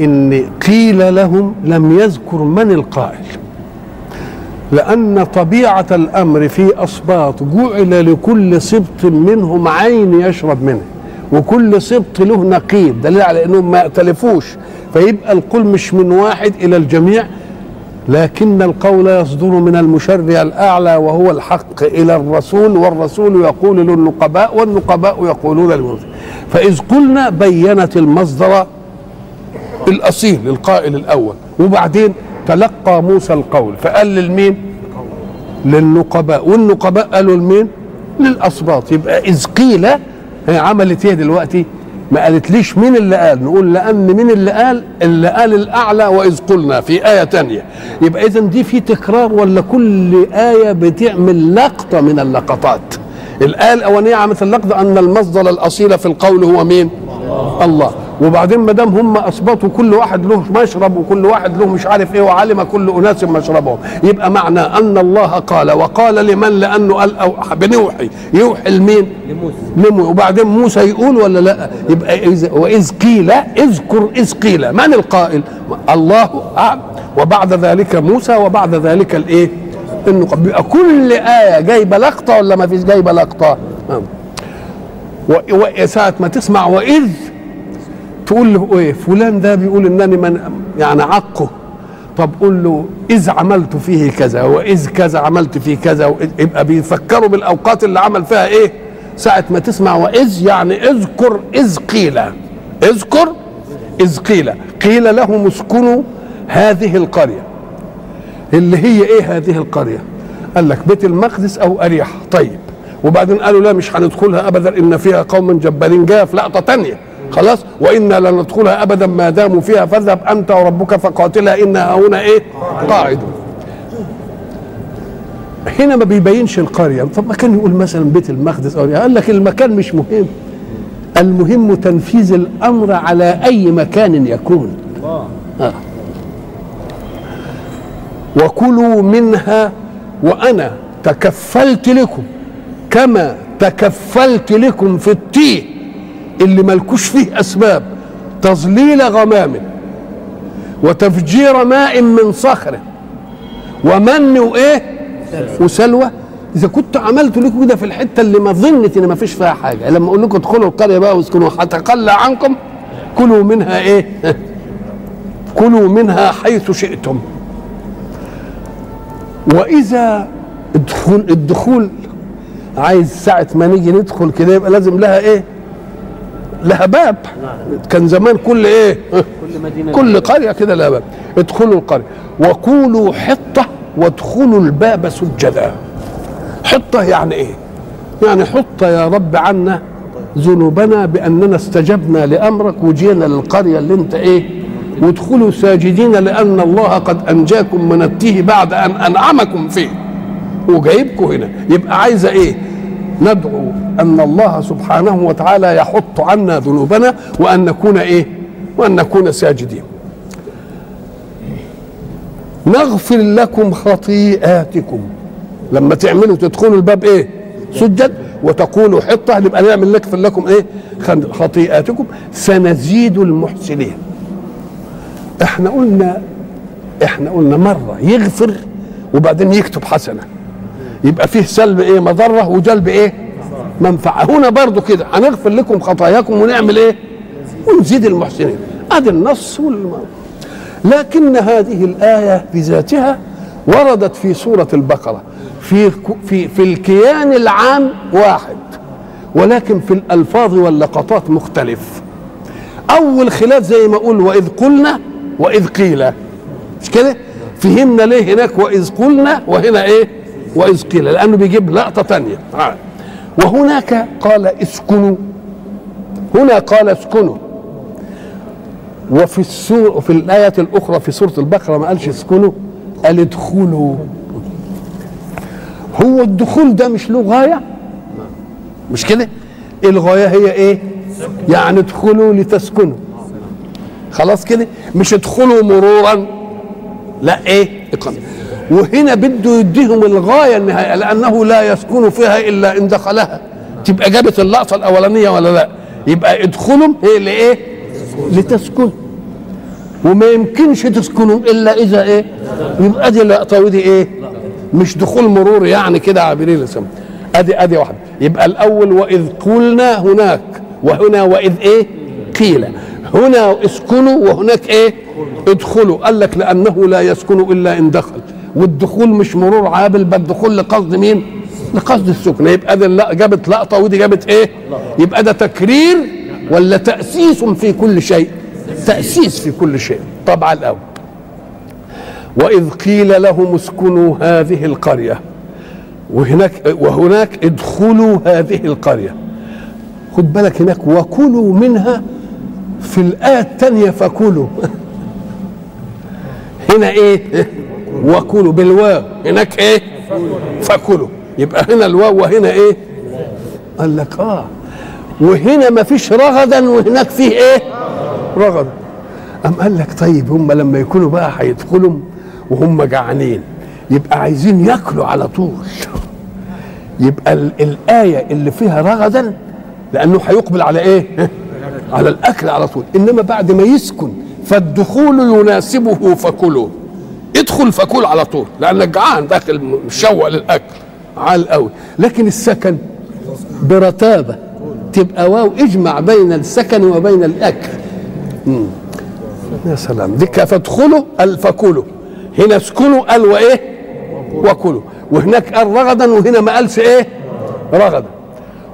إن قيل لهم لم يذكر من القائل. لأن طبيعة الأمر في أسباط جعل لكل سبط منهم عين يشرب منه وكل سبط له نقيب دليل على أنهم ما ائتلفوش فيبقى القول مش من واحد إلى الجميع. لكن القول يصدر من المشرع الأعلى وهو الحق إلى الرسول والرسول يقول للنقباء والنقباء يقولون للمنزل فإذ قلنا بينت المصدر الأصيل القائل الأول. وبعدين تلقى موسى القول فقال للمين؟ للنقباء. والنقباء قالوا لمين؟ للأسباط يبقى إذ قيل هي عملت إيه دلوقتي؟ ما قالتليش مين اللي قال؟ نقول لأن مين اللي قال؟ اللي قال الأعلى وإذ قلنا في آية تانية. يبقى إذا دي في تكرار ولا كل آية بتعمل لقطة من اللقطات؟ الآية الأولانية عملت اللقطة أن المصدر الأصيل في القول هو مين؟ الله. وبعدين ما دام هم اثبتوا كل واحد له مشرب وكل واحد له مش عارف إيه وعلم كل أناس مشربهم يبقى معنى أن الله قال وقال لمن لأنه قال أو بنوحي يوحي لمين؟ لموسى وبعدين موسى يقول ولا لا؟ يبقى إذ وإذ قيل اذكر إذ قيل من القائل؟ الله اعلم وبعد ذلك موسى وبعد ذلك الإيه؟ انه بيبقى كل آية جايبة لقطة ولا ما فيش جايبة لقطة؟ وساعة ما تسمع وإذ تقول له إيه؟ فلان ده بيقول إنني من يعني عقه. طب قول له إذ عملت فيه كذا وإذ كذا عملت فيه كذا يبقى بيفكروا بالأوقات اللي عمل فيها إيه؟ ساعة ما تسمع وإذ يعني اذكر إذ قيل. اذكر إذ قيل. قيل لهم اسكنوا هذه القرية. اللي هي إيه هذه القرية؟ قال لك بيت المقدس أو اريحة طيب. وبعدين قالوا لا مش هندخلها ابدا إن فيها قوم جبارين. جاية في لقطة تانية. خلاص وإنا لن ندخلها أبدا ما داموا فيها فاذهب أنت وربك فقاتلا إنا هنا إيه؟ قاعدون. هنا ما بيبينش القرية. طب ما كان يقول مثلا بيت المقدس أو قال لك المكان مش مهم. المهم تنفيذ الأمر على أي مكان يكون. آه. وكلوا منها وأنا تكفلت لكم كما تكفلت لكم في التيه اللي ملكوش فيه أسباب تظليل غمام وتفجير ماء من صخر ومن وإيه؟ وسلوى. إذا كنت عملت لكم كده في الحتة اللي ما ظنت إن ما فيش فيها حاجة لما أقول لكم ادخلوا القرية بقى واسكنوا هتقلى عنكم. كلوا منها إيه؟ كلوا منها حيث شئتم. وإذا الدخول الدخول عايز ساعة ما نيجي ندخل كده يبقى لازم لها إيه؟ لها باب كان زمان كل إيه؟ كل مدينة كل قرية كده لها باب ادخلوا القرية. وقولوا حطة وادخلوا الباب سجدا. حطة يعني إيه؟ يعني حط يا رب عنا ذنوبنا بأننا استجبنا لأمرك وجينا للقرية اللي أنت إيه؟ وادخلوا ساجدين لأن الله قد أنجاكم من التيه بعد أن أنعمكم فيه. وجايبكم هنا. يبقى عايزة إيه؟ ندعو أن الله سبحانه وتعالى يحط عنا ذنوبنا وأن نكون إيه؟ وأن نكون ساجدين. نغفر لكم خطيئاتكم. لما تعملوا تدخلوا الباب إيه؟ سجد وتقولوا حطة نبقى نعمل نغفر لكم إيه؟ خطيئاتكم. سنزيد المحسنين. إحنا قلنا إحنا قلنا مرة يغفر وبعدين يكتب حسنة. يبقى فيه سلب إيه؟ مضرة وجلب إيه؟ منفعة. هنا برضو كده هنغفر لكم خطاياكم ونعمل إيه؟ ونزيد المحسنين. أدي النص والم... لكن هذه الآية بذاتها وردت في سورة البقرة في في في الكيان العام واحد ولكن في الألفاظ واللقطات مختلف. أول خلاف زي ما أقول وإذ قلنا وإذ قيل. مش كده؟ فهمنا ليه هناك وإذ قلنا وهنا إيه؟ وإذ قيل لأنه بيجيب لقطة ثانية وهناك قال اسكنوا. هنا قال اسكنوا. وفي السور وفي الآية الأخرى في سورة البقرة ما قالش اسكنوا. قال ادخلوا. هو الدخول ده مش له غاية؟ مش كده؟ الغاية هي إيه؟ يعني ادخلوا لتسكنوا. خلاص كده؟ مش ادخلوا مرورا. لا إيه؟ إقامة. وهنا بده يديهم الغاية النهائية لأنه لا يسكن فيها إلا إن دخلها. تبقى جابت اللقطة الأولانية ولا لا؟ يبقى ادخلوا هي لايه لتسكن. وما يمكنش تسكنوا إلا إذا إيه؟ يبقى دي اللقطة ودي إيه؟ مش دخول مرور يعني كده عابرين السماء ادي أدي واحدة يبقى الأول وإذ قلنا هناك وهنا وإذ إيه؟ قيل. هنا اسكنوا وهناك إيه؟ ادخلوا. قال لك لأنه لا يسكن إلا إن دخل. والدخول مش مرور عابل بل دخول لقصد مين؟ لقصد السكن. يبقى ده جابت لقطة ودي جابت إيه؟ يبقى ده تكرير ولا تأسيس في كل شيء؟ تأسيس في كل شيء. طبعا الأول. وإذ قيل لهم اسكنوا هذه القرية. وهناك وهناك ادخلوا هذه القرية. خد بالك هناك وكلوا منها في الآية الثانية فكلوا. هنا إيه؟ وكلوا بالواو. هناك إيه؟ فكلوا. يبقى هنا الواو وهنا إيه؟ قال لك آه. وهنا ما فيش رغدا وهناك فيه إيه؟ رغدا أم قال لك طيب هم لما يكونوا بقى هيدخلوا وهم جعانين. يبقى عايزين ياكلوا على طول. يبقى الآية اللي فيها رغدا لأنه هيقبل على إيه؟ على الأكل على طول. إنما بعد ما يسكن فالدخول يناسبه فكلوا ادخل فكل على طول لأنك جعان داخل مشوق للأكل. عال قوي. لكن السكن برتابة. تبقى واو اجمع بين السكن وبين الأكل. مم. يا سلام. دي فادخلوا قال فكلوا هنا اسكنوا قال وإيه؟ وكلوا وهناك قال رغدا وهنا ما قالش إيه؟ رغدا.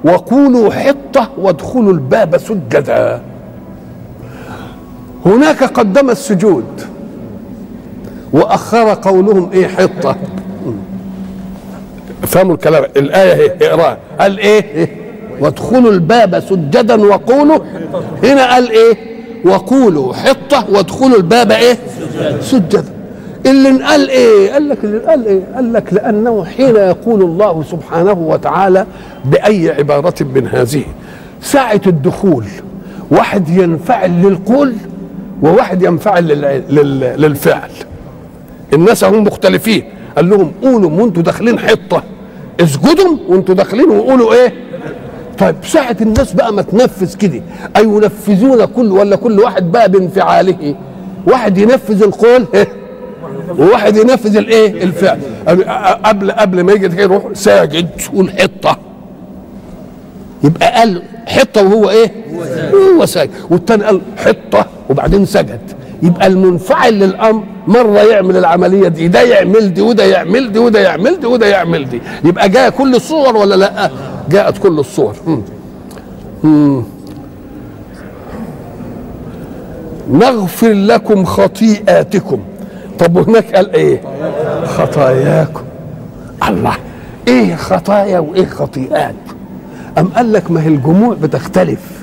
وقولوا حطة وادخلوا الباب سجدا. هناك قدم السجود. وأخر قولهم إيه؟ حطة. فهموا الكلام. الآية هي اقراها. قال إيه؟ وادخلوا الباب سجدا وقولوا. هنا قال إيه؟ وقولوا. حطة. وادخلوا الباب إيه؟ سجدا. اللي قال إيه؟ قال لك اللي قال إيه؟ قال لك لأنه حين يقول الله سبحانه وتعالى بأي عبارة من هذه. ساعة الدخول. واحد ينفعل للقول وواحد ينفعل للفعل. الناس هم مختلفين. قال لهم قولوا وانتوا داخلين حطة. اسجدوا وانتوا داخلين وقولوا إيه؟ طيب ساعة الناس بقى ما تنفذ كده. أي ينفذون كل ولا كل واحد بقى بانفعاله. واحد ينفذ القول وواحد ينفذ الإيه؟ الفعل. قبل قبل ما يجي يروح ساجد حطة. يبقى قال حطة وهو إيه؟ هو ساجد. والتاني قال حطة وبعدين سجد. يبقى المنفعل للأمر مرة يعمل العملية دي ده يعمل دي وده يعمل دي وده يعمل دي وده يعمل دي. يبقى جاء كل الصور ولا لأ؟ جاءت كل الصور. مم. مم. نغفر لكم خطيئاتكم. طب وهناك قال إيه؟ خطاياكم. الله إيه خطايا وإيه خطيئات؟ أم قال لك ما هي الجموع بتختلف.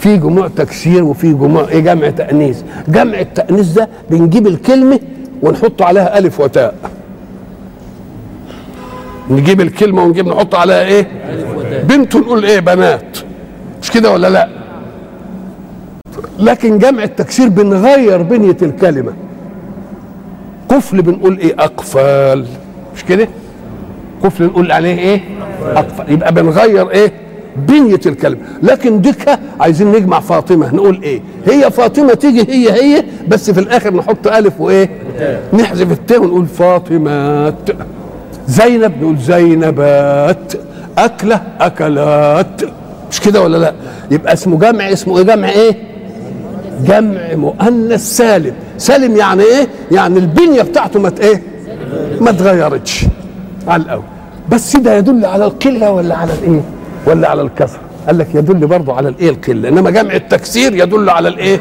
في جموع تكسير وفي جموع إيه جمع تأنيث. جمع التأنيث ده بنجيب الكلمة ونحط عليها ألف وتاء. نجيب الكلمة ونجيب نحط عليها إيه؟ بنت نقول إيه بنات. مش كده ولا لأ؟ لكن جمع التكسير بنغير بنية الكلمة. قفل بنقول إيه؟ أقفال. مش كده؟ قفل نقول عليه إيه؟ أقفال. يبقى بنغير إيه؟ بنية الكلمة لكن ديك عايزين نجمع فاطمة. نقول إيه؟ هي فاطمة تيجي هي هي بس في الآخر نحط ألف وإيه؟ نحذف التاء ونقول فاطمات زينب نقول زينبات. أكلة أكلات. مش كده ولا لأ؟ يبقى اسمه جمع اسمه إيه جمع إيه؟ جمع مؤنث سالم. سالم يعني إيه؟ يعني البنية بتاعته ما إيه؟ ما اتغيرتش على الأول. بس ده يدل على القلة ولا على الإيه؟ ولا على الكثره قال لك يدل برضه على الإيه؟ القلة. إنما جمع التكسير يدل على الإيه؟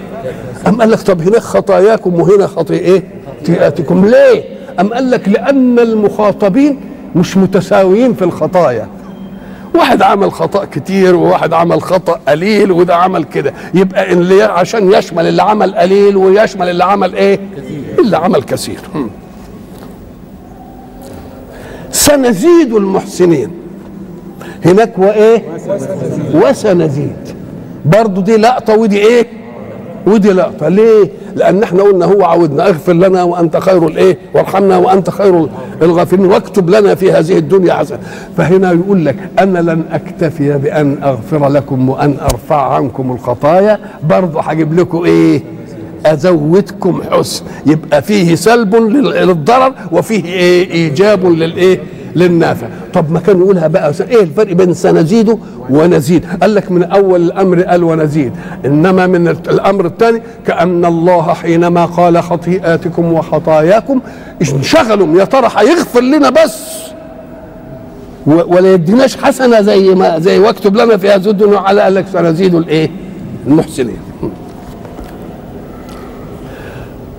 أم قال لك طب هناك خطاياكم وهنا خطي إيه؟ خطيئاتكم ليه؟ أم قال لك لأن المخاطبين مش متساويين في الخطايا. واحد عمل خطأ كتير وواحد عمل خطأ قليل وده عمل كده. يبقى اللي عشان يشمل اللي عمل قليل ويشمل اللي عمل إيه؟ اللي عمل كثير. سنزيد المحسنين. هناك وإيه؟ وسنزيد برضو دي لقطة ودي إيه؟ ودي لقطة. ليه؟ لأن إحنا قلنا هو عودنا اغفر لنا وأنت خير الإيه؟ وارحمنا وأنت خير الغافرين واكتب لنا في هذه الدنيا حسنة. فهنا يقول لك أنا لن أكتفي بأن أغفر لكم وأن أرفع عنكم الخطايا. برضه هجيب لكم إيه؟ أزودكم حسن. يبقى فيه سلب للضرر وفيه إيه؟ إيجاب للايه للنافع. طب ما كان يقولها بقى. إيه الفرق بين سنزيده ونزيد؟ قال لك من أول الأمر قال ونزيد. إنما من الأمر الثاني كأن الله حينما قال خطيئاتكم وخطاياكم انشغلوا يا ترى هيغفر لنا بس؟ ولا يديناش حسنة زي ما زي واكتب لنا في هذه الدنيا على قال لك سنزيد الإيه؟ المحسنين.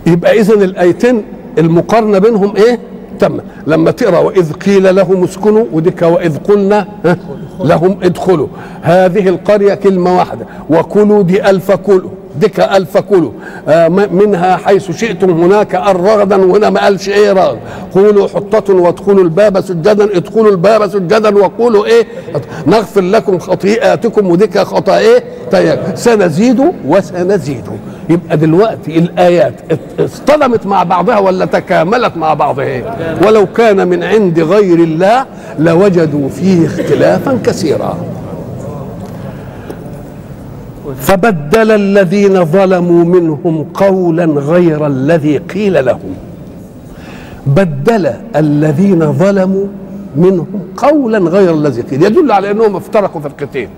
يبقى اذا الآيتين المقارنة بينهم إيه؟ تم. لما تقرأ وإذ قيل لهم اسكنوا وديك وإذ قلنا لهم ادخلوا. هذه القرية كلمة واحدة وكلوا دي ألف كلوا. ديك ألف كلوا آه منها حيث شئتم هناك الرغدا وهنا ما قالش إيه رغد. قولوا حطة وادخلوا الباب سجدا ادخلوا الباب سجدا وقولوا إيه؟ نغفر لكم خطيئاتكم وديك خطأ إيه؟ سنزيد وسنزيد. يبقى دلوقتي الآيات اصطدمت مع بعضها ولا تكاملت مع بعضها؟ ولو كان من عند غير الله لوجدوا فيه اختلافا كثيرا. فبدل الذين ظلموا منهم قولا غير الذي قيل لهم. بدل الذين ظلموا منهم قولا غير الذي قيل. يدل على أنهم افترقوا فرقتين.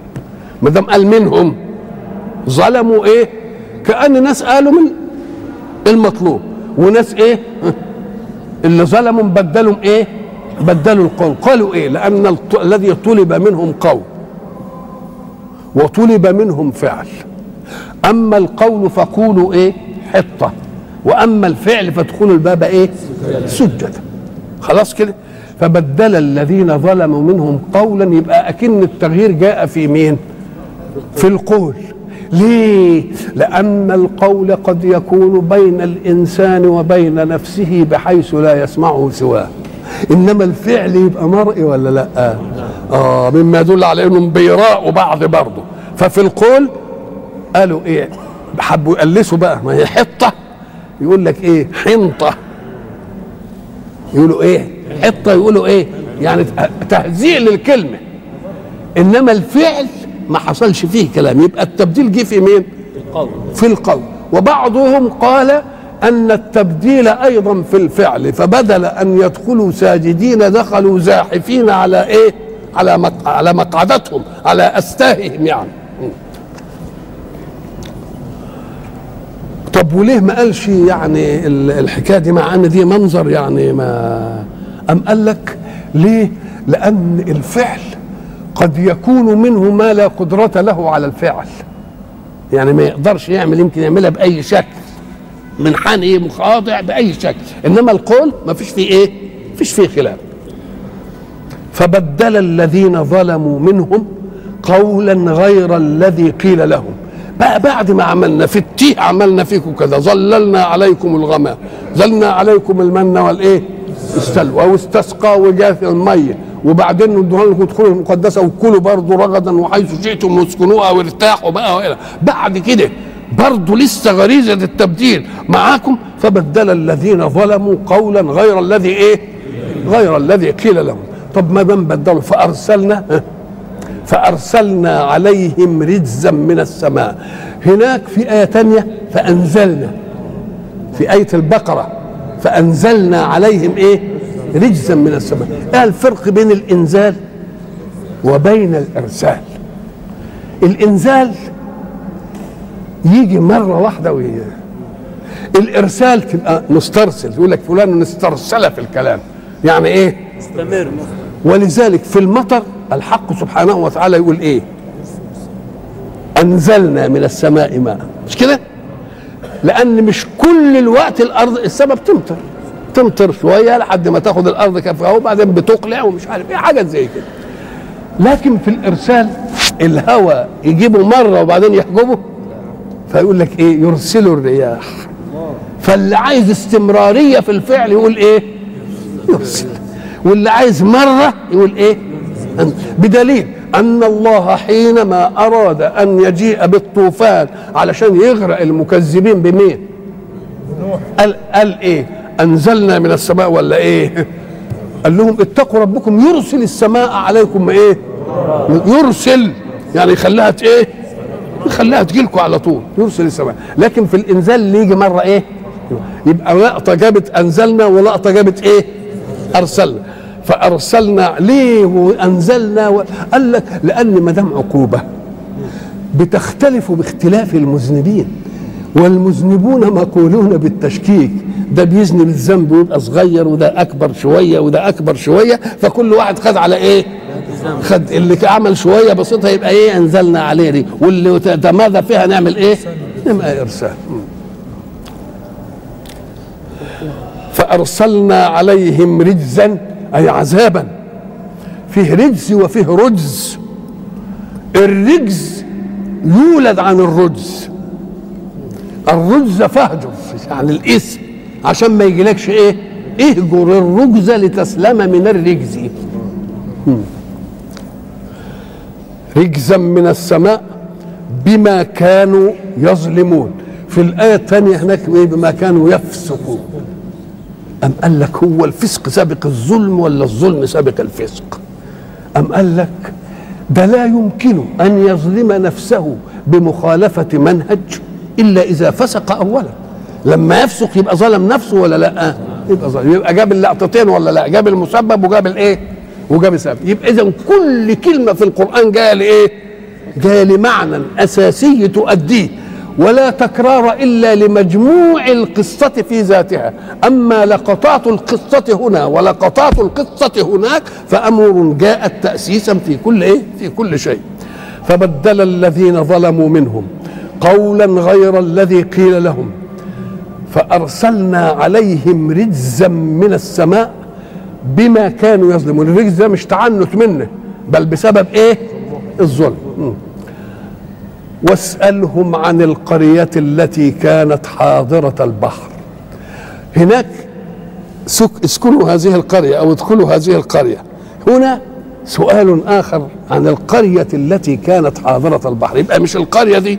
ما دام قال منهم ظلموا إيه؟ كأن ناس قالوا من المطلوب. وناس إيه؟ اللي ظلموا بدلوا إيه؟ بدلوا القول قالوا إيه؟ لأن الذي طلب منهم قول وطلب منهم فعل. أما القول فقولوا إيه؟ حطة. وأما الفعل فادخلوا الباب إيه؟ سجدا خلاص كده؟ فبدل الذين ظلموا منهم قولا يبقى أكن التغيير جاء في مين؟ في القول. ليه؟ لأن القول قد يكون بين الإنسان وبين نفسه بحيث لا يسمعه سواه. إنما الفعل يبقى مرئي ولا لأ؟ آه مما يدل على انهم بيراءوا بعض برضه. ففي القول قالوا إيه؟ حبوا يقلسوا بقى. ما هي حطة. يقول لك إيه؟ حنطة. يقولوا إيه؟ حطة يقولوا إيه؟ يعني تهزيء للكلمة. إنما الفعل ما حصلش فيه كلام. يبقى التبديل جه في مين؟ القول. في القول. وبعضهم قال أن التبديل أيضا في الفعل. فبدل أن يدخلوا ساجدين دخلوا زاحفين على إيه؟ على. على مقعدتهم على أستاههم يعني. طب وليه ما قالش يعني الحكاية دي مع أن دي منظر يعني ما أم قال لك ليه؟ لأن الفعل قد يكون منه ما لا قدرة له على الفعل. يعني ما يقدرش يعمل يمكن يعملها بأي شكل من حني مخاضع بأي شكل. إنما القول ما فيش فيه إيه؟ فيش فيه خلاف. فبدل الذين ظلموا منهم قولا غير الذي قيل لهم. بقى بعد ما عملنا في التيه عملنا فيكم كذا. ظللنا عليكم الغمام ظلنا عليكم المن والإيه؟ السلوى واستسقى وجاث المية. وبعدين ندوها لكم ادخلوا المقدسة وكلوا برضه رغدا وحيث شئتم واسكنوها وارتاحوا بقى وإلى. بعد كده برضه لسه غريزة التبديل معاكم. فبدل الذين ظلموا قولا غير الذي إيه؟ غير الذي قيل لهم. طب ما دام بدلوا فأرسلنا فأرسلنا عليهم رجزا من السماء. هناك في إيه تانية فأنزلنا في آية البقرة فأنزلنا عليهم إيه؟ رجزا من السماء. إيه الفرق بين الإنزال وبين الإرسال؟ الإنزال يجي مرة واحدة وي... الإرسال تبقى مسترسل يقول لك فلان استرسل في الكلام. يعني إيه؟ استمر ولذلك في المطر الحق سبحانه وتعالى يقول إيه؟ أنزلنا من السماء ماء. مش كده؟ لأن مش كل الوقت الأرض السبب تمطر. تمطر شوية لحد ما تاخد الأرض كفاها وبعدين بتقلع ومش عارف إيه حاجة زي كده. لكن في الإرسال الهوى يجيبه مرة وبعدين يحجبه فيقول لك إيه؟ يرسل الرياح. فاللي عايز استمرارية في الفعل يقول إيه؟ يرسل. واللي عايز مرة يقول إيه؟ بدليل أن الله حينما أراد أن يجيء بالطوفان علشان يغرق المكذبين بمين؟ قال قال إيه؟ أنزلنا من السماء ولا إيه؟ قال لهم اتقوا ربكم يرسل السماء عليكم إيه؟ يرسل. يعني يخليها إيه؟ يخليها تجيلكم على طول يرسل السماء. لكن في الإنزال اللي يجي مرة إيه؟ يبقى لقطة جابت أنزلنا ولقطة جابت إيه؟ أرسلنا. فأرسلنا ليه وأنزلنا و... قال لك لأن ما دام عقوبة بتختلف باختلاف المذنبين والمذنبون مقولون بالتشكيك. ده بيذنب الذنب ويبقى صغير وده أكبر شوية وده أكبر شوية فكل واحد خد على إيه؟ خد اللي عمل شوية بسيطة يبقى إيه؟ أنزلنا عليه دي. واللي تماذى فيها؟ نعمل إيه؟ نبقى إرسال. فأرسلنا عليهم رجزا أي عذابا. فيه رجز وفيه رجز. الرجز يولد عن الرجز. الرجز فهجر يعني الاسم عشان ما يجيلكش إيه؟ اهجر الرجز لتسلم من الرجز. رجزا من السماء بما كانوا يظلمون. في الآية الثانية هناك إيه؟ بما كانوا يفسقون. أم قال لك هو الفسق سابق الظلم ولا الظلم سابق الفسق؟ أم قال لك ده لا يمكن أن يظلم نفسه بمخالفة منهج إلا إذا فسق أولا. لما يفسق يبقى ظلم نفسه ولا لا؟ يبقى ظلم. يبقى جاب اللقطتين ولا لا؟ جاب المسبب وجاب الإيه؟ وجاب السبب. يبقى اذا كل كلمة في القرآن جاية لإيه؟ جاية لمعنى أساسي تؤديه. ولا تكرار إلا لمجموع القصة في ذاتها. أما لقطات القصة هنا ولقطات القصة هناك فأمر جاءت تاسيسا في كل إيه؟ في كل شيء. فبدل الذين ظلموا منهم قولا غير الذي قيل لهم. فأرسلنا عليهم رجزا من السماء بما كانوا يظلمون. الرجز ده مش تعنت منه بل بسبب إيه؟ الظلم. واسألهم عن القرية التي كانت حاضرة البحر. هناك سك اسكنوا هذه القرية أو ادخلوا هذه القرية. هنا سؤال آخر عن القرية التي كانت حاضرة البحر. يبقى مش القرية دي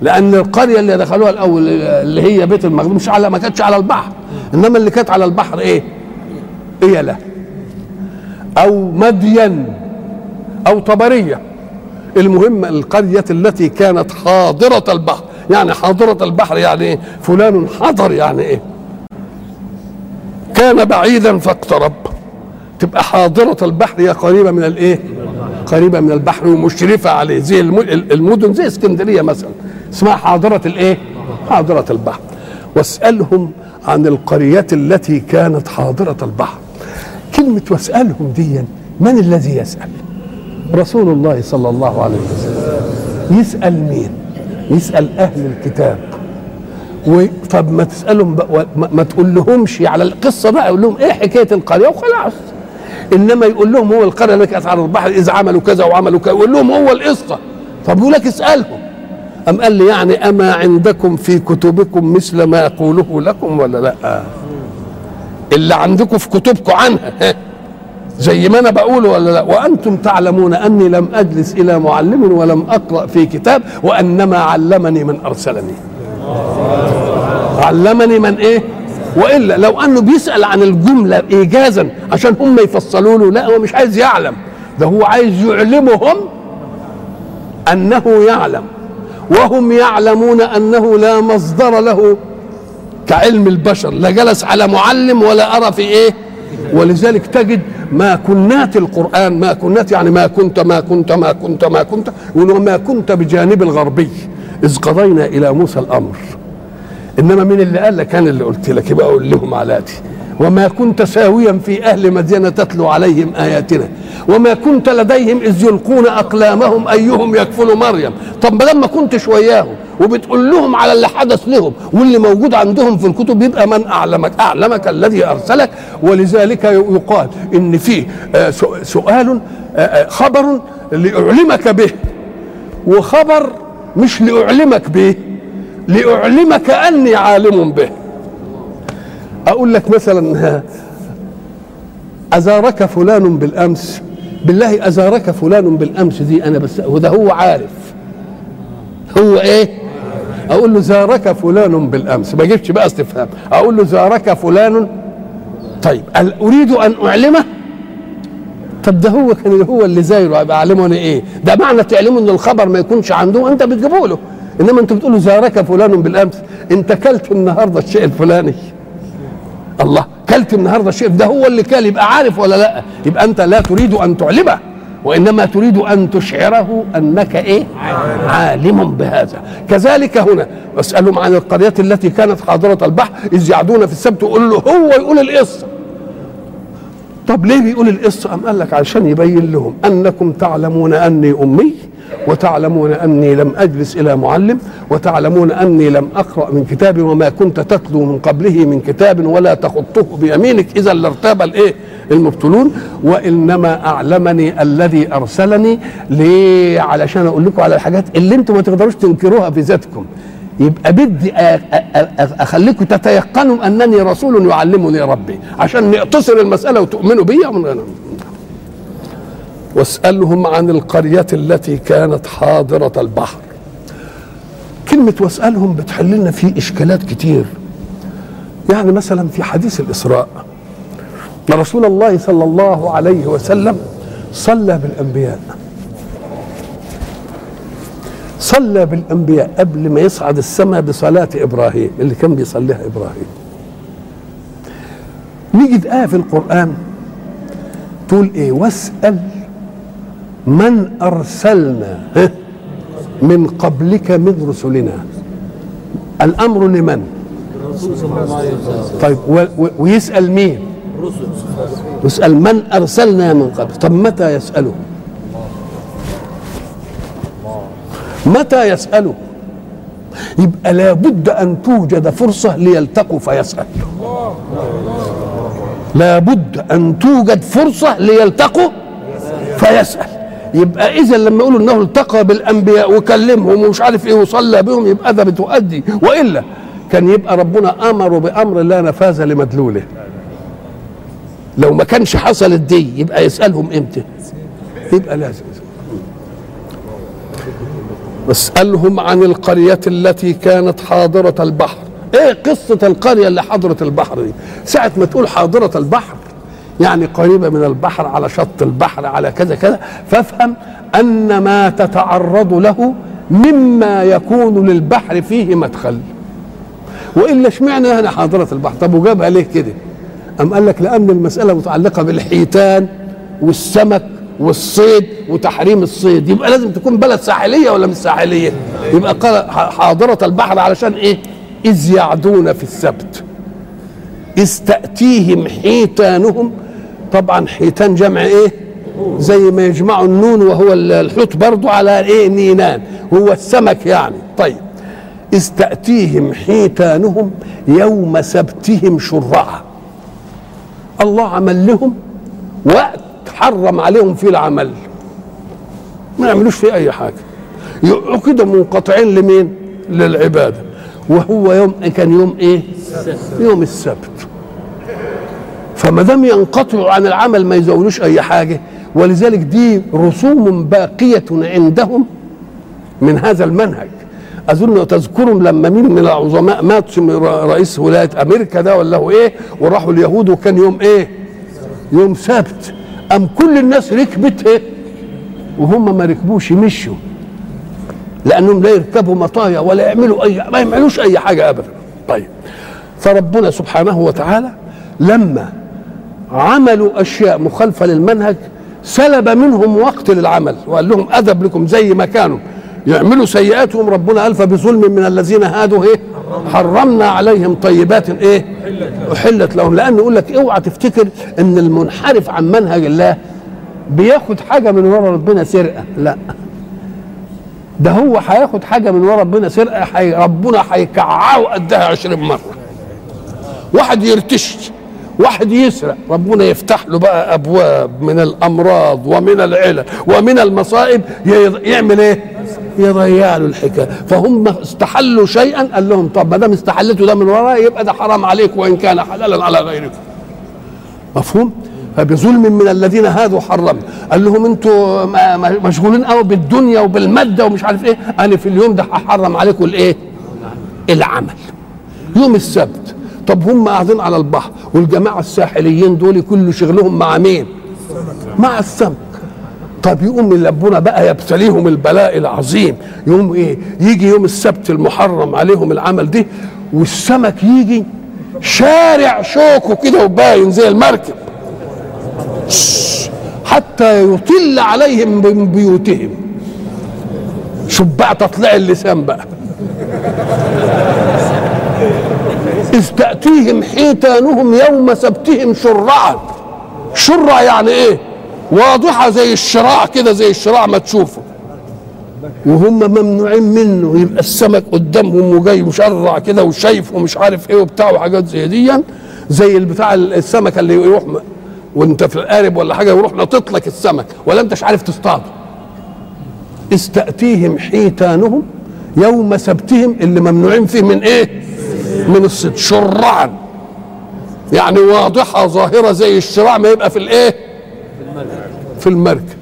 لأن القرية اللي دخلوها الأول اللي هي بيت المقدس مش على ما كانتش على البحر. إنما اللي كانت على البحر إيه؟ ايله أو مدين أو طبرية. المهم القرية التي كانت حاضرة البحر. يعني حاضرة البحر يعني فلان حضر يعني إيه. كان بعيدا فاقترب. تبقى حاضرة البحر هي قريبة من الإيه؟ قريبة من البحر ومشرفة عليه. زي المدن زي اسكندرية مثلا. اسمها حاضرة الإيه؟ حاضرة البحر. واسألهم عن القرية التي كانت حاضرة البحر. كلمة واسألهم دي من الذي يسأل؟ رسول الله صلى الله عليه وسلم. يسأل مين؟ يسأل أهل الكتاب. طب ما تسألهم بقى ما تقول لهمش على القصة بقى يقول لهم إيه حكاية القرية؟ وخلاص. إنما يقول لهم هو القرية اللي كانت على البحر إذا عملوا كذا وعملوا كذا يقول لهم هو القصة. طب يقول لك اسألهم. أم قال لي يعني أما عندكم في كتبكم مثل ما يقوله لكم ولا لأ؟ اللي عندكم في كتبكم عنها. زي ما أنا بقول ولا لا؟ وأنتم تعلمون أني لم أجلس إلى معلم ولم أقرأ في كتاب وأنما علمني من أرسلني. علمني من إيه؟ وإلا لو أنه بيسأل عن الجملة ايجازا عشان هم يفصلوا له لا هو مش عايز يعلم. ده هو عايز يعلمهم أنه يعلم. وهم يعلمون أنه لا مصدر له. كعلم البشر لا جلس على معلم ولا أرى في إيه؟ ولذلك تجد ما كنات القرآن ما كنات يعني ما كنت ما كنت ما كنت ما كنت وما كنت بجانب الغربي. إذ قضينا إلى موسى الأمر. إنما مين اللي قال لك؟ أنا اللي قلت لك. يبقى أقول لهم علاتي وما كنت ساويا في أهل مدينة تتلو عليهم آياتنا. وما كنت لديهم إذ يلقون أقلامهم أيهم يكفل مريم. طب ما لما كنتش وياهم وبتقول لهم على اللي حدث لهم واللي موجود عندهم في الكتب يبقى من أعلمك أعلمك الذي أرسلك. ولذلك يقال إن في سؤال آه، خبر لأعلمك به. وخبر مش لأعلمك به لأعلمك أني عالم به. أقول لك مثلا أزارك فلان بالأمس؟ بالله أزارك فلان بالأمس دي أنا بس وده هو عارف. هو إيه؟ أقول له زارك فلان بالأمس. ما جبتش بقى استفهام. أقول له زارك فلان. طيب هل أريد أن أعلمه؟ طب ده هو كان هو اللي زايره. يبقى أعلمه أنا إيه؟ ده معنى تعلمه إن الخبر ما يكونش عنده انت بتجيبه له. إنما أنت بتقول له زارك فلان بالأمس. أنت كلت النهارده الشيء الفلاني. الله كلت النهارده الشيء. ده هو اللي كل يبقى عارف ولا لأ؟ يبقى أنت لا تريد أن تعلمه. وإنما تريد أن تشعره أنك إيه؟ عالم بهذا. كذلك هنا واسالهم عن القرية التي كانت حاضرة البحر إذ يعدون في السبت يقول له هو يقول القصة. طب ليه بيقول القصة؟ أم قال لك عشان يبين لهم أنكم تعلمون أني أمي وتعلمون أني لم أجلس إلى معلم وتعلمون أني لم أقرأ من كتاب وما كنت تتلو من قبله من كتاب ولا تخطه بيمينك. إذا لارتاب الإيه؟ المبتلون وإنما أعلمني الذي أرسلني ليه علشان أقول لكم على الحاجات اللي أنتم ما تقدروش تنكروها في ذاتكم. يبقى بدي أخليكم تتيقنوا أنني رسول يعلمني ربي عشان نقتصر المسألة وتؤمنوا بي من غير واسألهم عن القرية التي كانت حاضرة البحر. كلمة واسألهم بتحل لنا فيه إشكالات كتير. يعني مثلا في حديث الإسراء. رسول الله صلى الله عليه وسلم صلى بالأنبياء. صلى بالأنبياء قبل ما يصعد السماء بصلاة إبراهيم اللي كان بيصليها إبراهيم. نيجي إيه في القرآن تقول إيه؟ واسأل من أرسلنا من قبلك من رسلنا. الأمر لمن؟ طيب و و مين يسال من أرسلنا من قبل. طب متى يساله متى يسأله يبقى لابد أن توجد فرصة ليلتقوا فيسأل لابد أن توجد فرصة ليلتقوا فيسأل. يبقى إذا لما يقولوا أنه التقى بالأنبياء وكلمهم ومش عارف إيه وصلى بهم يبقى ده بتؤدي. وإلا كان يبقى ربنا أمره بأمر لا نفاذ لمدلوله. لو ما كانش حصلت دي يبقى يسألهم إمتى؟ يبقى لازم. واسألهم عن القرية التي كانت حاضرة البحر. إيه قصة القرية اللي حضرة البحر دي؟ ساعة ما تقول حاضرة البحر يعني قريبة من البحر على شط البحر على كذا كذا فافهم أن ما تتعرض له مما يكون للبحر فيه مدخل. وإلا اشمعنى هنا حاضرة البحر؟ طب وجابها ليه كده؟ أم قال لك لأن المسألة متعلقة بالحيتان والسمك والصيد وتحريم الصيد. يبقى لازم تكون بلد ساحلية ولا مش ساحلية؟ يبقى قال حاضرة البحر علشان إيه؟ إذ يعدون في السبت. إذ تأتيهم حيتانهم. طبعا حيتان جمع إيه؟ زي ما يجمعوا النون وهو الحوت برضو على إيه؟ نينان. هو السمك يعني. طيب. إذ تأتيهم حيتانهم يوم سبتهم شرعا الله عمل لهم وقت حرم عليهم فيه العمل. ما يعملوش فيه أي حاجة. يبقوا كده منقطعين لمين؟ للعبادة. وهو يوم كان يوم إيه؟ يوم السبت. فما دام ينقطعوا عن العمل ما يزولوش أي حاجة ولذلك دي رسوم باقية عندهم من هذا المنهج. أظن تذكرهم لما مين من العظماء مات رئيس ولاية أمريكا ده ولا هو إيه؟ وراحوا اليهود وكان يوم إيه؟ يوم سبت. أم كل الناس ركبت إيه؟ وهم ما ركبوش مشوا. لأنهم لا يركبوا مطايا ولا يعملوا أي ما يعملوش أي حاجة أبدا. طيب. فربنا سبحانه وتعالى لما عملوا أشياء مخالفة للمنهج سلب منهم وقت للعمل وقال لهم أدب لكم زي ما كانوا. يعملوا سيئاتهم ربنا ألف بظلم من الذين هادوا إيه؟ حرمنا عليهم طيبات إيه؟ أحلت لهم. لأن يقول لك اوعى تفتكر إن المنحرف عن منهج الله بياخد حاجة من ورا ربنا سرقة. لا. ده هو هياخد حاجة من ورا ربنا سرقة حي ربنا هيكععه قدها عشرين مرة. واحد يرتش واحد يسرق ربنا يفتح له بقى أبواب من الأمراض ومن العلل ومن المصائب يعمل إيه؟ يضيع له الحكاية. فهم استحلوا شيئا قال لهم طب ما دام استحلتوا ده من وراء يبقى ده حرام عليكم وإن كان حلالا على غيركم. مفهوم؟ فبظلم من الذين هادوا حرم. قال لهم أنتوا مشغولين قوي بالدنيا وبالمادة ومش عارف إيه. أنا في اليوم ده هحرم عليكم الإيه؟ العمل. يوم السبت. طب هم قاعدين على البحر والجماعة الساحليين دول كل شغلهم مع مين؟ مع السمك. طب يقوم ربنا بقى يبتليهم البلاء العظيم. يوم إيه؟ يجي يوم السبت المحرم عليهم العمل ده والسمك يجي شارع شوكه كده وباين زي المركب. حتى يطل عليهم من بيوتهم. شوف بقى تطلع اللسان بقى. إذ تأتيهم حيتانهم يوم سبتهم شرعا شرع يعني إيه؟ واضحة زي الشراع كده زي الشراع ما تشوفه. وهم ممنوعين منه يبقى السمك قدامهم وجاي مشرع كده وشايف ومش عارف إيه وبتاع وحاجات زي دي زي البتاع السمك اللي يروح وانت في القارب ولا حاجة يروح ناطط لك السمك ولا انتش عارف تصطاده. إذ تأتيهم حيتانهم يوم سبتهم اللي ممنوعين فيه من إيه؟ من الصيد. شرعا يعني واضحة ظاهرة زي الشراع ما يبقى في الايه؟ في المركب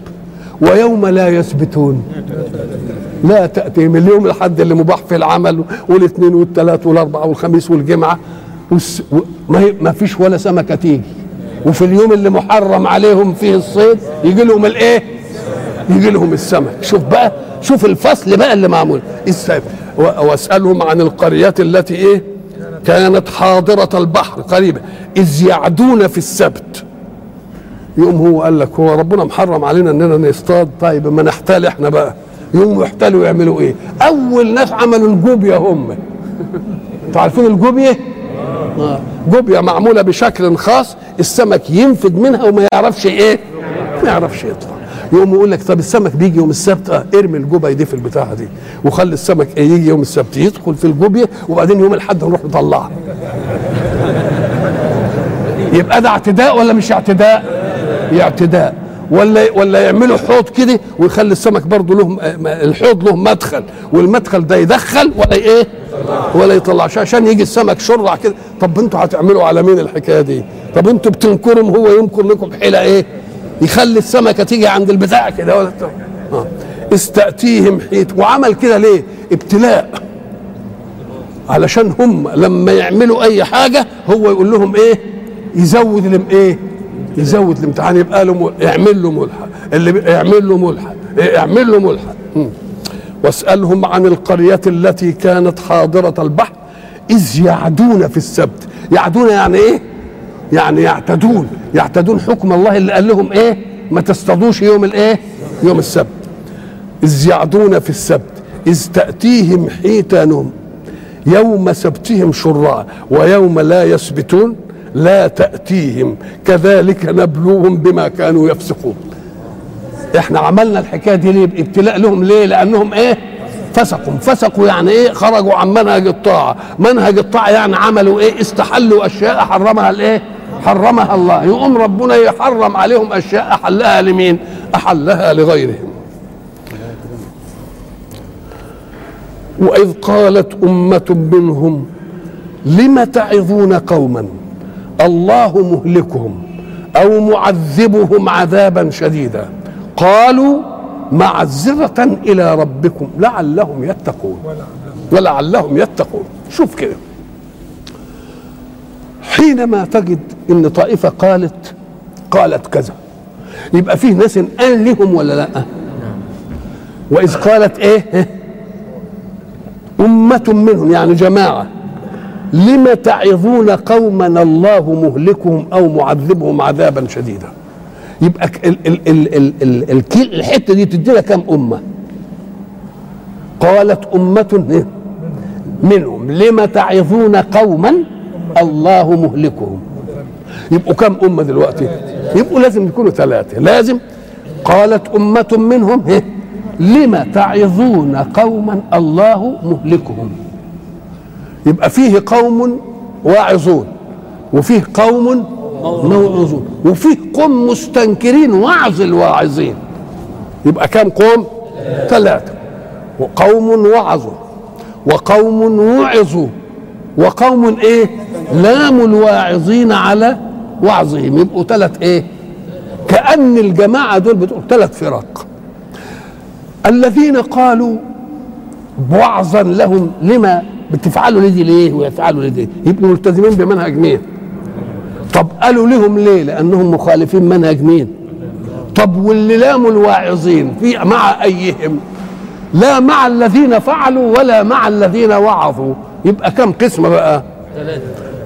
ويوم لا يثبتون. لا تأتيهم اليوم الحد اللي مباح في العمل والاثنين والثلاث والأربعة والخميس والجمعة والس... و... ما, فيش ولا سمكة تيجي. وفي اليوم اللي محرم عليهم فيه الصيد يجي لهم الإيه؟ يجي لهم السمك. شوف بقى شوف الفصل بقى اللي معمول. السبت و- وأسألهم عن القرية التي إيه؟ كانت حاضرة البحر قريبة إذ يعدون في السبت. يقوم هو قال لك هو ربنا محرم علينا إننا نصطاد. طيب ما نحتال إحنا بقى. يقوموا يحتالوا يعملوا إيه؟ أول ناس عملوا الجوبيا هم. أنتوا عارفين الجوبيا؟ آه. جوبيا معمولة بشكل خاص السمك ينفد منها وما يعرفش إيه؟ ما يعرفش يطلع يقوم يقول لك طب السمك بيجي يوم السبت؟ آه ارمي الجوبيا دي في البتاعة دي وخلي السمك إيه يجي يوم السبت. يدخل في الجوبيا وبعدين يوم الأحد نروح نطلعها. يبقى ده اعتداء ولا مش اعتداء؟ اعتداء ولا ولا يعملوا حوض كده ويخلي السمك برضه له الحوض له مدخل والمدخل ده يدخل ولا إيه؟ ولا يطلعش عشان يجي السمك شرع كده. طب أنتوا هتعملوا على مين الحكاية دي؟ طب أنتوا بتنكرهم هو ينكر لكم حيله إيه؟ يخلي السمكة تيجي عند البتاع كده. ولا. آه. استأتيهم حيت وعمل كده ليه؟ ابتلاء. علشان هم لما يعملوا أي حاجة هو يقول لهم إيه؟ يزود لهم إيه؟ يزود الامتحان يبقى له يعمل له ملحق اللي يعمل له ملحق إيه، يعمل له ملحق مم. واسألهم عن القرية التي كانت حاضرة البحر إذ يعدون في السبت. يعدون يعني إيه؟ يعني يعتدون. يعتدون حكم الله اللي قال لهم إيه؟ ما تصطادوش يوم الإيه؟ يوم السبت. إذ يعدون في السبت إذ تأتيهم حيتانهم يوم سبتهم شرعا ويوم لا يسبتون. لا تأتيهم كذلك نبلوهم بما كانوا يفسقون. إحنا عملنا الحكاية دي ليه؟ ابتلاء لهم ليه؟ لأنهم إيه؟ فسقوا. فسقوا يعني إيه؟ خرجوا عن منهج الطاعة. منهج الطاعة يعني عملوا إيه؟ استحلوا أشياء حرمها الإيه؟ حرمها الله. يقوم ربنا يحرم عليهم أشياء أحلها لمين؟ أحلها لغيرهم. وإذ قالت أمة منهم لم تعظون قوما؟ الله مهلكهم أو معذبهم عذابا شديدا. قالوا معذرة إلى ربكم لعلهم يتقون. ولعلهم يتقون. شوف كده. حينما تجد إن طائفة قالت قالت كذا يبقى فيه ناس قال لهم ولا لأ؟ وإذ قالت إيه؟ أمة منهم يعني جماعة. لم تعظون قوما الله مهلكهم أو معذبهم عذابا شديدا؟ يبقى ال ال ال ال ال ال الحتة دي تدينا كم أمة؟ قالت إيه؟ منهم. لم تعظون قوما الله مهلكهم. يبقوا كم أمة دلوقتي؟ يبقوا لازم يكونوا ثلاثة. لازم قالت أمة منهم إيه؟ لم تعظون قوما الله مهلكهم. يبقى فيه قوم واعظون وفيه قوم موعظون وفيه قوم مستنكرين وعظ الواعظين. يبقى كم قوم؟ ثلاثة. وقوم وعظوا وقوم وعظوا وقوم إيه؟ لاموا الواعظين على وعظهم. يبقوا ثلاث إيه؟ كأن الجماعة دول بتقول ثلاث فرق. الذين قالوا وعظا لهم لما؟ بتفعلوا لدي ليه ويفعلوا لدي؟ يبقوا ملتزمين بمنهج مين؟ طب قالوا لهم ليه؟ لأنهم مخالفين منهج مين؟ طب واللي لاموا الواعظين في مع أيهم؟ لا مع الذين فعلوا ولا مع الذين وعظوا. يبقى كم قسم بقى؟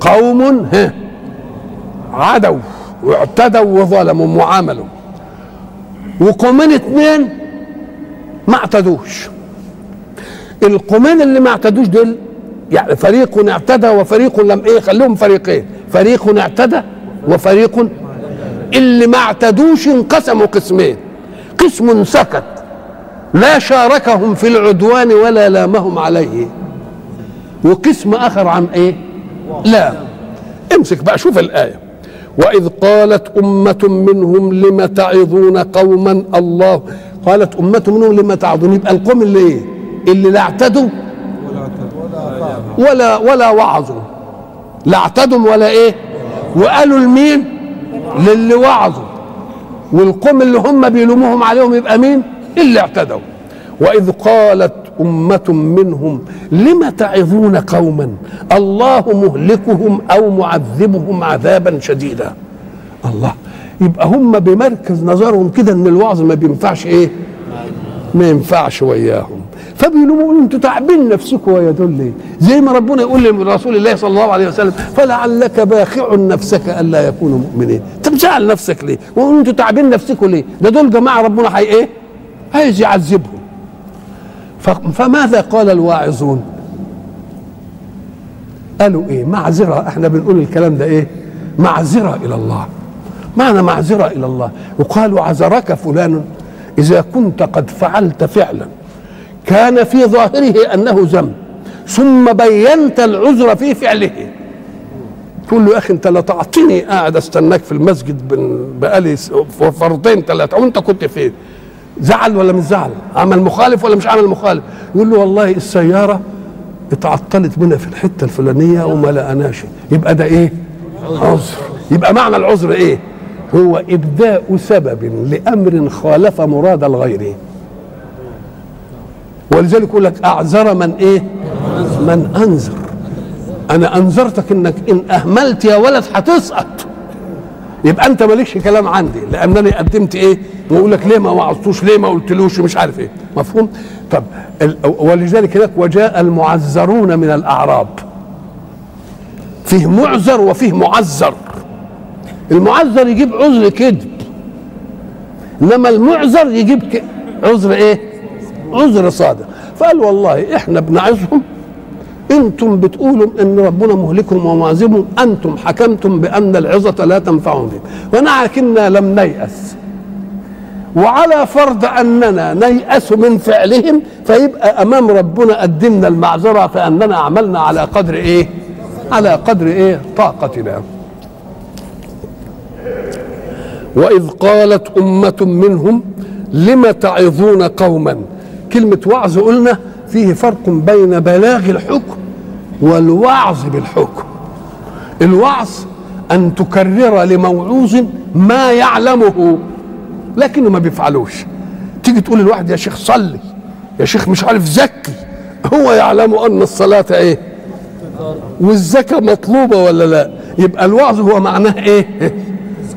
قوم ها عدوا واعتدوا وظلموا وعملوا وقومين اثنين ما اعتدوش. القومين اللي ما اعتدوش دول يعني فريق اعتدى وفريق لم إيه خليهم فريقين. فريق اعتدى وفريق اللي ما اعتدوش انقسموا قسمين. قسم سكت لا شاركهم في العدوان ولا لامهم عليه. وقسم آخر عن إيه؟ لا. امسك بقى شوف الآية. وإذ قالت أمة منهم لم تعظون قوما الله؟ قالت أمة منهم لم تعظون. يبقى القوم اللي إيه؟ اللي لا اعتدوا ولا ولا وعظوا. لا اعتدوا ولا إيه وقالوا لمين؟ للي وعظوا. والقوم اللي هم بيلوموهم عليهم يبقى مين؟ اللي اعتدوا. وإذ قالت أمة منهم لم تعظون قوما؟ الله مهلكهم أو معذبهم عذابا شديدا. الله يبقى هم بمركز نظرهم كده إن الوعظ ما بينفعش إيه؟ ما ينفعش وياهم فبيقولوا أنتوا تعبين نفسكم ويا دول؟ زي ما ربنا يقول لرسول الله صلى الله عليه وسلم فلعلك باخع نفسك ألا يكونوا مؤمنين، انت مزعل نفسك ليه؟ وانتوا تعبين نفسكم ليه؟ ده دول جماعة ربنا هي إيه؟ عايز يعذبهم. فماذا قال الواعظون؟ قالوا إيه؟ معذرة إحنا بنقول الكلام ده إيه؟ معذرة إلى الله. معنى معذرة إلى الله وقالوا عذرك فلان إذا كنت قد فعلت فعلا كان في ظاهره أنه ذنب ثم بينت العذر في فعله تقول له يا أخي أنت لا تعطيني قاعد أستناك في المسجد بقالي فرضين ثلاثة وأنت كنت فين؟ زعل ولا مش زعل؟ عمل مخالف ولا مش عمل مخالف؟ يقول له والله السيارة اتعطلت بنا في الحتة الفلانية وما لقناش يبقى ده إيه؟ عذر يبقى معنى العذر إيه؟ هو إبداء سبب لأمر خالف مراد الغير ولذلك يقول لك أعذر من إيه؟ من أنذر. أنا أنذرتك إنك إن أهملت يا ولد هتسقط. يبقى أنت مالكش كلام عندي لانني قدمت إيه؟ ويقول لك ليه ما وعظتوش؟ ليه ما قلتلوش؟ مش عارف إيه. مفهوم؟ طب ولذلك هناك وجاء المعذرون من الأعراب. فيه معذر وفيه معذر. المعذر يجيب عذر كذب. إنما المعذر يجيب عذر إيه؟ عذر صادق فقال والله إحنا بنعظهم إنتم بتقولوا إن ربنا مهلكهم ومعذبهم أنتم حكمتم بأن العظة لا تنفعهم بهم ولكننا لم نيأس وعلى فرض أننا نيأس من فعلهم فيبقى أمام ربنا قدمنا المعذرة فأننا عملنا على قدر إيه؟ على قدر إيه؟ طاقتنا. وإذ قالت أمة منهم لم تعظون قوما كلمة وعظ قلنا فيه فرق بين بلاغ الحكم والوعظ بالحكم. الوعظ أن تكرر لموعوظ ما يعلمه لكنه ما بيفعلوش. تيجي تقول للواحد يا شيخ صلي يا شيخ مش عارف زكي هو يعلم أن الصلاة إيه؟ والزكاة مطلوبة ولا لا؟ يبقى الوعظ هو معناه إيه؟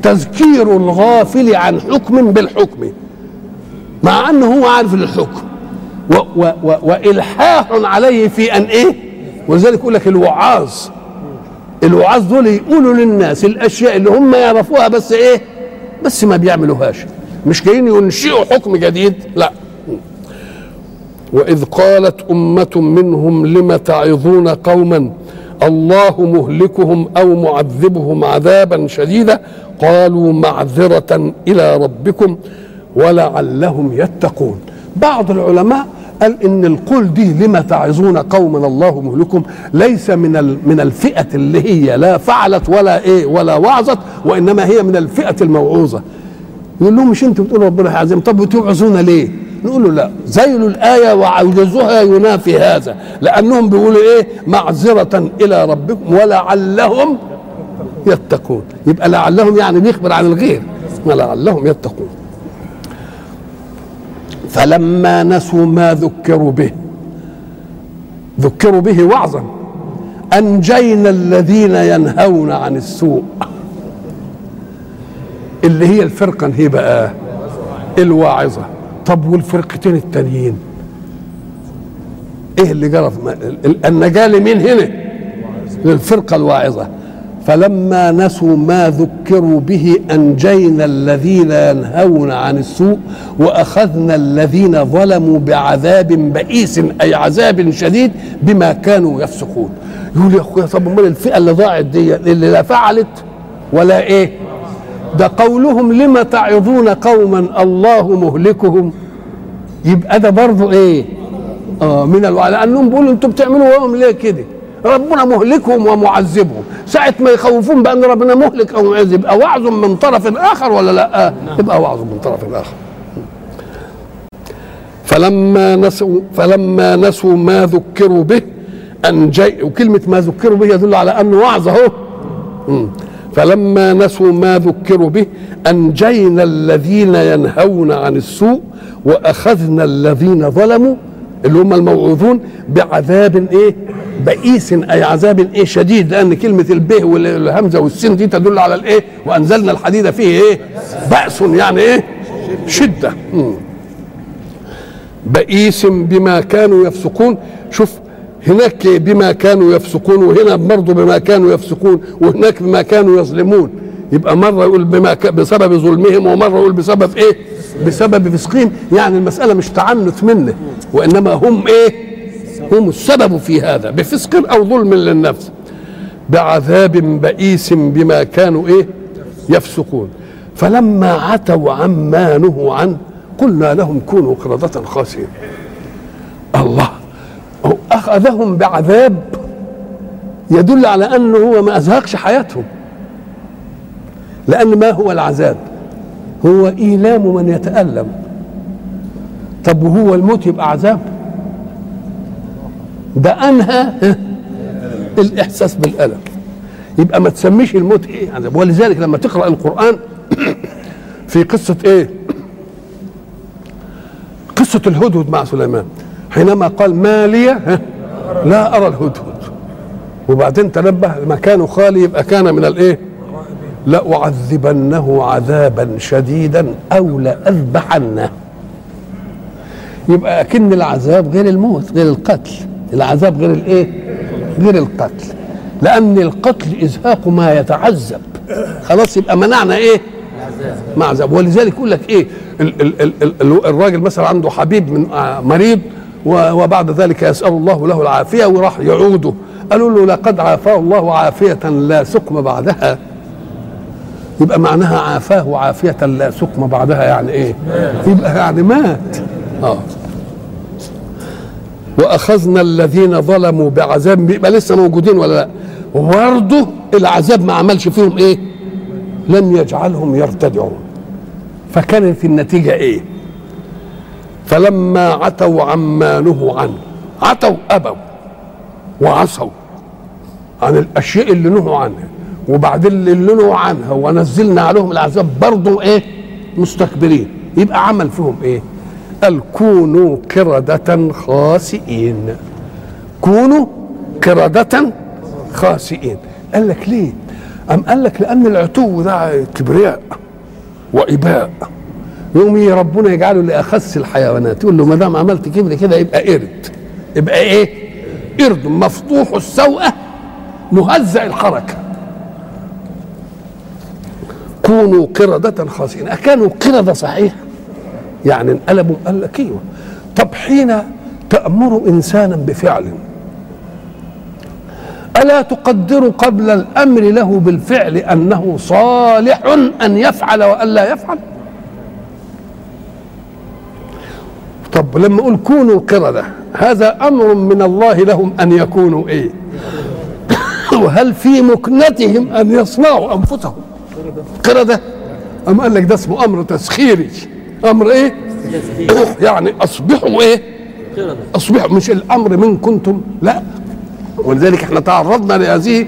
تذكير الغافل عن حكم بالحكم مع أنه هو عارف الحكم. و و و وإلحاح عليه في أن إيه؟ ولذلك يقول لك الوعاظ. الوعاظ دول يقولوا للناس الأشياء اللي هم يعرفوها بس إيه؟ بس ما بيعملوهاش. مش جايين ينشئوا حكم جديد لا. وإذ قالت أمة منهم لم تعظون قوما؟ الله مهلكهم أو معذبهم عذابا شديدا؟ قالوا معذرة إلى ربكم ولعلهم يتقون. بعض العلماء قال إن القول دي لما تعظون قوما الله مهلكم ليس من من الفئة اللي هي لا فعلت ولا إيه ولا وعظت وإنما هي من الفئة الموعوظة. يقول لهم مش أنتوا بتقولوا ربنا هيعزم طب بتوعظونا ليه؟ نقول له لا. زيلوا الآية وعوجزوها ينافي هذا لأنهم بيقولوا إيه؟ معذرة إلى ربكم ولعلهم يتقون. يبقى لعلهم يعني بيخبر عن الغير ولعلهم يتقون. فلما نسوا ما ذكروا به ذكروا به وعظا. أنجينا الذين ينهون عن السوء اللي هي الفرقة هي بقى الواعظة. طب والفرقتين التانيين؟ إيه اللي جرى النجاة لمين هنا؟ للفرقة الواعظة. فلما نسوا ما ذكروا به أنجينا الذين ينهون عن السوء وأخذنا الذين ظلموا بعذاب بئيس أي عذاب شديد بما كانوا يفسقون. يقول يا أخويا طب أمال الفئة اللي ضاعت دي اللي لا فعلت ولا إيه؟ ده قولهم لما تعظون قوما الله مهلكهم. يبقى ده برضه إيه؟ آه من الوعي لأنهم بيقولوا أنتوا بتعملوا وهم ليه كده؟ ربنا مهلكهم ومعذبهم ساعة ما يخوفون بأن ربنا مهلك أو معذب يبقى وعظ من طرف آخر ولا لا؟ يبقى وعظ من طرف آخر. فلما نسوا فلما نسوا ما ذكروا به أنجي وكلمة ما ذكروا به يدل على أنه وعظ أهو. فلما نسوا ما ذكروا به أنجينا الذين ينهون عن السوء وأخذنا الذين ظلموا اللي هم الموعوظون بعذاب إيه بئيس أي عذاب إيه شديد لأن كلمة البه والهمزة والسين دي تدل على الإيه؟ وأنزلنا الحديد فيه إيه؟ بأس يعني إيه؟ شدة. بئيس بما كانوا يفسقون. شوف هناك بما كانوا يفسقون وهنا برضه بما كانوا يفسقون وهناك بما كانوا يظلمون. يبقى مرة يقول بما. بسبب ظلمهم ومرة يقول بسبب إيه؟ بسبب فسقهم. يعني المسألة مش تعنت منه وإنما هم إيه؟ هم السبب في هذا بفسق أو ظلم للنفس بعذاب بئيس بما كانوا إيه؟ يفسقون. فلما عتوا عما نهوا عنه قلنا لهم كونوا قردة خاسئين الله أخذهم بعذاب يدل على أنه هو ما أزهقش حياتهم. لأن ما هو العذاب؟ هو إيلام من يتألم. طب وهو الموت يبقى عذاب؟ ده أنهى الإحساس بالألم. يبقى ما تسميش الموت إيه؟ عذاب ولذلك لما تقرأ القرآن في قصة إيه؟ قصة الهدهد مع سليمان. حينما قال ما لي لا أرى الهدهد. وبعدين تنبه مكانه خالي يبقى كان من الإيه؟ لأعذبنه عذابا شديدا أو لأذبحنه يبقى أكن العذاب غير الموت غير القتل. العذاب غير الإيه؟ غير القتل. لأن القتل إزهاق ما يتعذب. خلاص يبقى منعنا إيه؟ مع عذاب. ولذلك يقول لك إيه؟ ال ال ال ال الراجل مثلا عنده حبيب من مريض وبعد ذلك يسأل الله له العافية وراح يعوده. قالوا له لقد عافاه الله عافية لا سقم بعدها. يبقى معناها عافاه عافية لا سقم بعدها يعني إيه؟ يبقى يعني مات. آه. وأخذنا الذين ظلموا بعذاب بيبقى لسه موجودين ولا لا؟ وبرضه العذاب ما عملش فيهم إيه؟ لم يجعلهم يرتدعون. فكانت النتيجة إيه؟ فلما عتوا عما نهوا عنه عتوا أبوا وعصوا عن الأشياء اللي نهوا عنها. وبعدين اللي نهوا عنها ونزلنا عليهم العذاب برضه إيه؟ مستكبرين. يبقى عمل فيهم إيه؟ قال كونوا قردة خاسئين. كونوا قردة خاسئين. قال لك ليه؟ أم قال لك لأن العتو ده كبرياء وإباء. يوم ربنا يجعله لأخس الحيوانات يقول له ما دام عملت كبر كده يبقى قرد. يبقى إيه؟ قرد مفضوح السوءة مهزأ الحركة كونوا قردة خاسئين. أكانوا قردة صحيح؟ يعني انقلبوا قال لك أيوه. طب حين تأمر إنسانا بفعل ألا تقدر قبل الأمر له بالفعل أنه صالح أن يفعل وألا يفعل؟ طب ولما أقول كونوا قردة هذا أمر من الله لهم أن يكونوا إيه؟ وهل في مكنتهم أن يصنعوا أنفسهم؟ قردة أم قال لك ده اسمه أمر تسخيري؟ أمر إيه؟ يعني أصبحوا إيه؟ أصبحوا مش الأمر من كنتم لا. ولذلك إحنا تعرضنا لهذه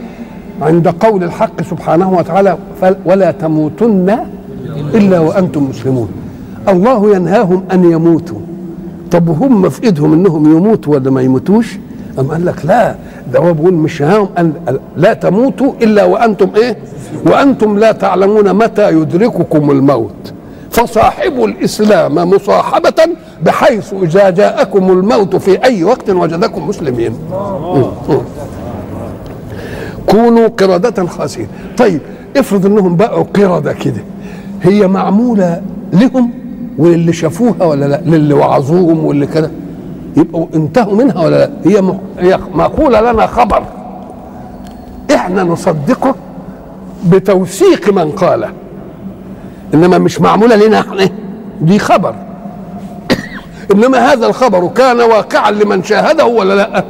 عند قول الحق سبحانه وتعالى ولا تموتن إلا وأنتم مسلمون. الله ينهاهم أن يموتوا. طب وهم في ايدهم إنهم يموتوا ولا ما يموتوش؟ أم قال لك لا ده هو بيقول مش هاهم أن لا تموتوا إلا وأنتم إيه؟ وأنتم لا تعلمون متى يدرككم الموت. فصاحبوا الإسلام مصاحبة بحيث إذا جاءكم الموت في أي وقت وجدكم مسلمين. كونوا قردة خاسئين طيب افرض إنهم بقوا قردة كده. هي معمولة لهم وللي شافوها ولا لا؟ للي وعظوهم واللي كده يبقوا انتهوا منها ولا لا؟ هي. هي مقولة لنا خبر. إحنا نصدقه بتوثيق من قاله. إنما مش معمولة لنا إحنا دي خبر. إنما هذا الخبر كان واقعا لمن شاهده ولا لا؟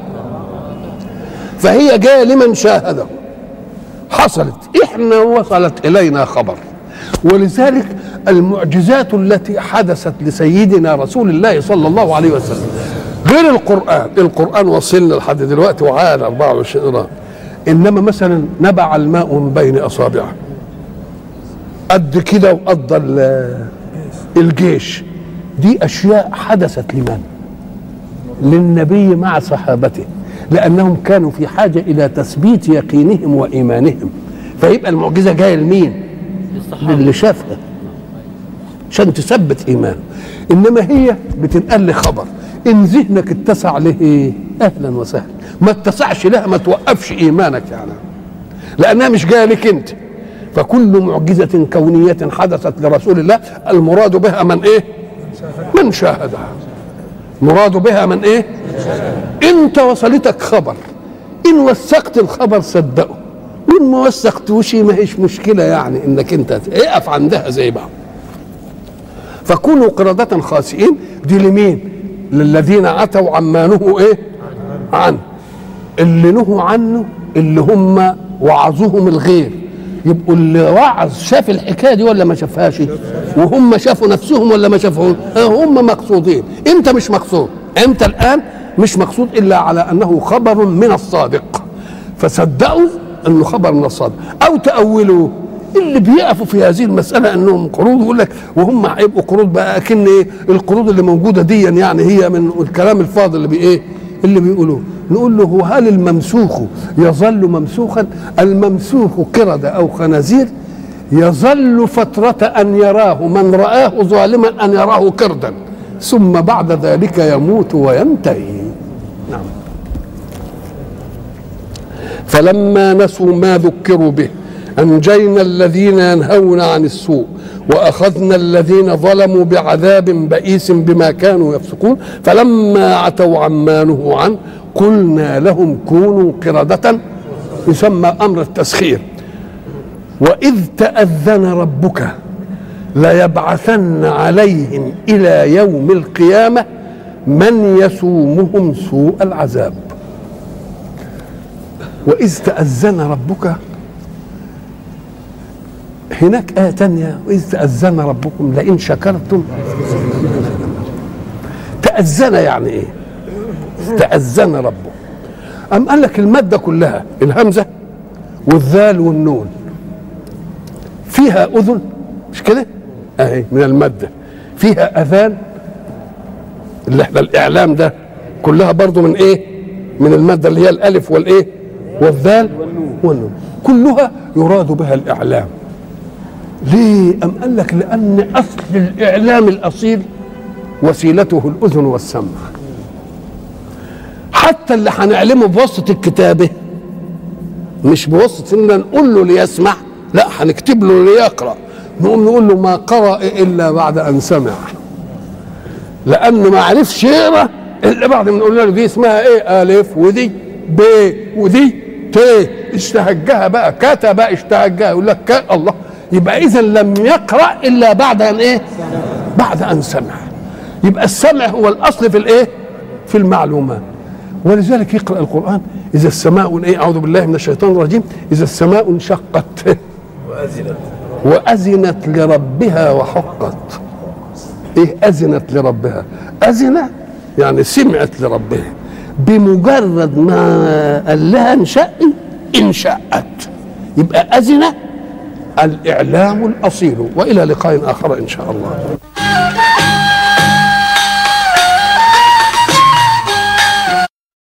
فهي جاية لمن شاهده. حصلت إحنا وصلت إلينا خبر. ولذلك المعجزات التي حدثت لسيدنا رسول الله صلى الله عليه وسلم غير القرآن. القرآن وصلنا لحد دلوقتي وعاد 24 قرآن إنما مثلا نبع الماء من بين أصابعه. قد كده وقضى الجيش. دي أشياء حدثت لمن؟ للنبي مع صحابته لأنهم كانوا في حاجة إلى تثبيت يقينهم وإيمانهم. فيبقى المعجزة جاية لمين؟ للي شافها. عشان تثبت إيمانه. إنما هي بتنقل لي خبر. إن ذهنك اتسع له إيه أهلا وسهلا. ما اتسعش لها ما توقفش إيمانك يعني لأنها مش جاية لك أنت. فكل معجزة كونية حدثت لرسول الله المراد بها من إيه؟ من شاهدها. مراد بها من إيه؟ انت وصلتك خبر إن وثقت الخبر صدقه. وان ما وثقتوش ما هيش مشكلة يعني إنك أنت اقف عندها زي بعض فكونوا قردة خاسئين دي لمين؟ للذين عتوا عما نهوا إيه؟ عنه. اللي نهوا عنه اللي هم وعظوهم الغير. يبقوا اللي وعظ شاف الحكاية دي ولا ما شافهاش؟ وهم شافوا نفسهم ولا ما شافوش هم مقصودين. انت مش مقصود؟ انت الآن مش مقصود إلا على أنه خبر من الصادق. فصدقوا أنه خبر من الصادق. أو تأولوا اللي بيقفوا في هذه المسألة أنهم قروض يقول لك وهم هيبقوا قروض بقى أكن إيه؟ القروض اللي موجودة دي يعني هي من الكلام الفاضل اللي بإيه اللي بيقولوه. نقول له هل الممسوخ يظل ممسوخا؟ الممسوخ قردة أو خنازير يظل فترة أن يراه من رآه ظالما أن يراه قردا. ثم بعد ذلك يموت وينتهي. نعم. فلما نسوا ما ذكروا به أنجينا الذين ينهون عن السوء. وأخذنا الذين ظلموا بعذاب بئيس بما كانوا يفسقون فلما عتوا عما نهوا عنه قلنا لهم كونوا قردة يسمى أمر التسخير. وإذ تأذن ربك ليبعثن عليهم إلى يوم القيامة من يسومهم سوء العذاب. وإذ تأذن ربك هناك آية تانية وإذ تأذن ربكم لئن شكرتم تأذن يعني إيه؟ تأذن ربه أم قال لك المادة كلها الهمزة والذال والنون فيها أذن مش كده؟ أهي من المادة فيها أذان اللي إحنا الإعلام ده كلها برضو من إيه؟ من المادة اللي هي الألف والإيه؟ والذال والنون كلها يراد بها الإعلام ليه؟ أم قال لك لأن أصل الإعلام الأصيل وسيلته الأذن والسمع. حتى اللي هنعلمه بواسطة الكتابة مش بواسطة إننا نقول له ليسمع لا هنكتب له ليقرأ. نقوم نقول له ما قرأ إلا بعد أن سمع. لأنه ما عرفش يقرأ إلا بعد ما نقول له دي اسمها إيه؟ ألف ودي ب ودي ت اشتهجها بقى كتب اشتهجها يقول لك الله. يبقى اذا لم يقرأ إلا بعد أن إيه؟ بعد أن سمع. يبقى السمع هو الأصل في الإيه؟ في المعلومات ولذلك يقرأ القرآن إذا السماء إيه؟ أعوذ بالله من الشيطان الرجيم إذا السماء انشقت وأذنت. لربها وحقت. إيه؟ أذنت لربها. أذن يعني سمعت لربها. بمجرد ما قال لها انشأي انشأت. يبقى اذن الإعلام الأصيل. وإلى لقاء آخر إن شاء الله.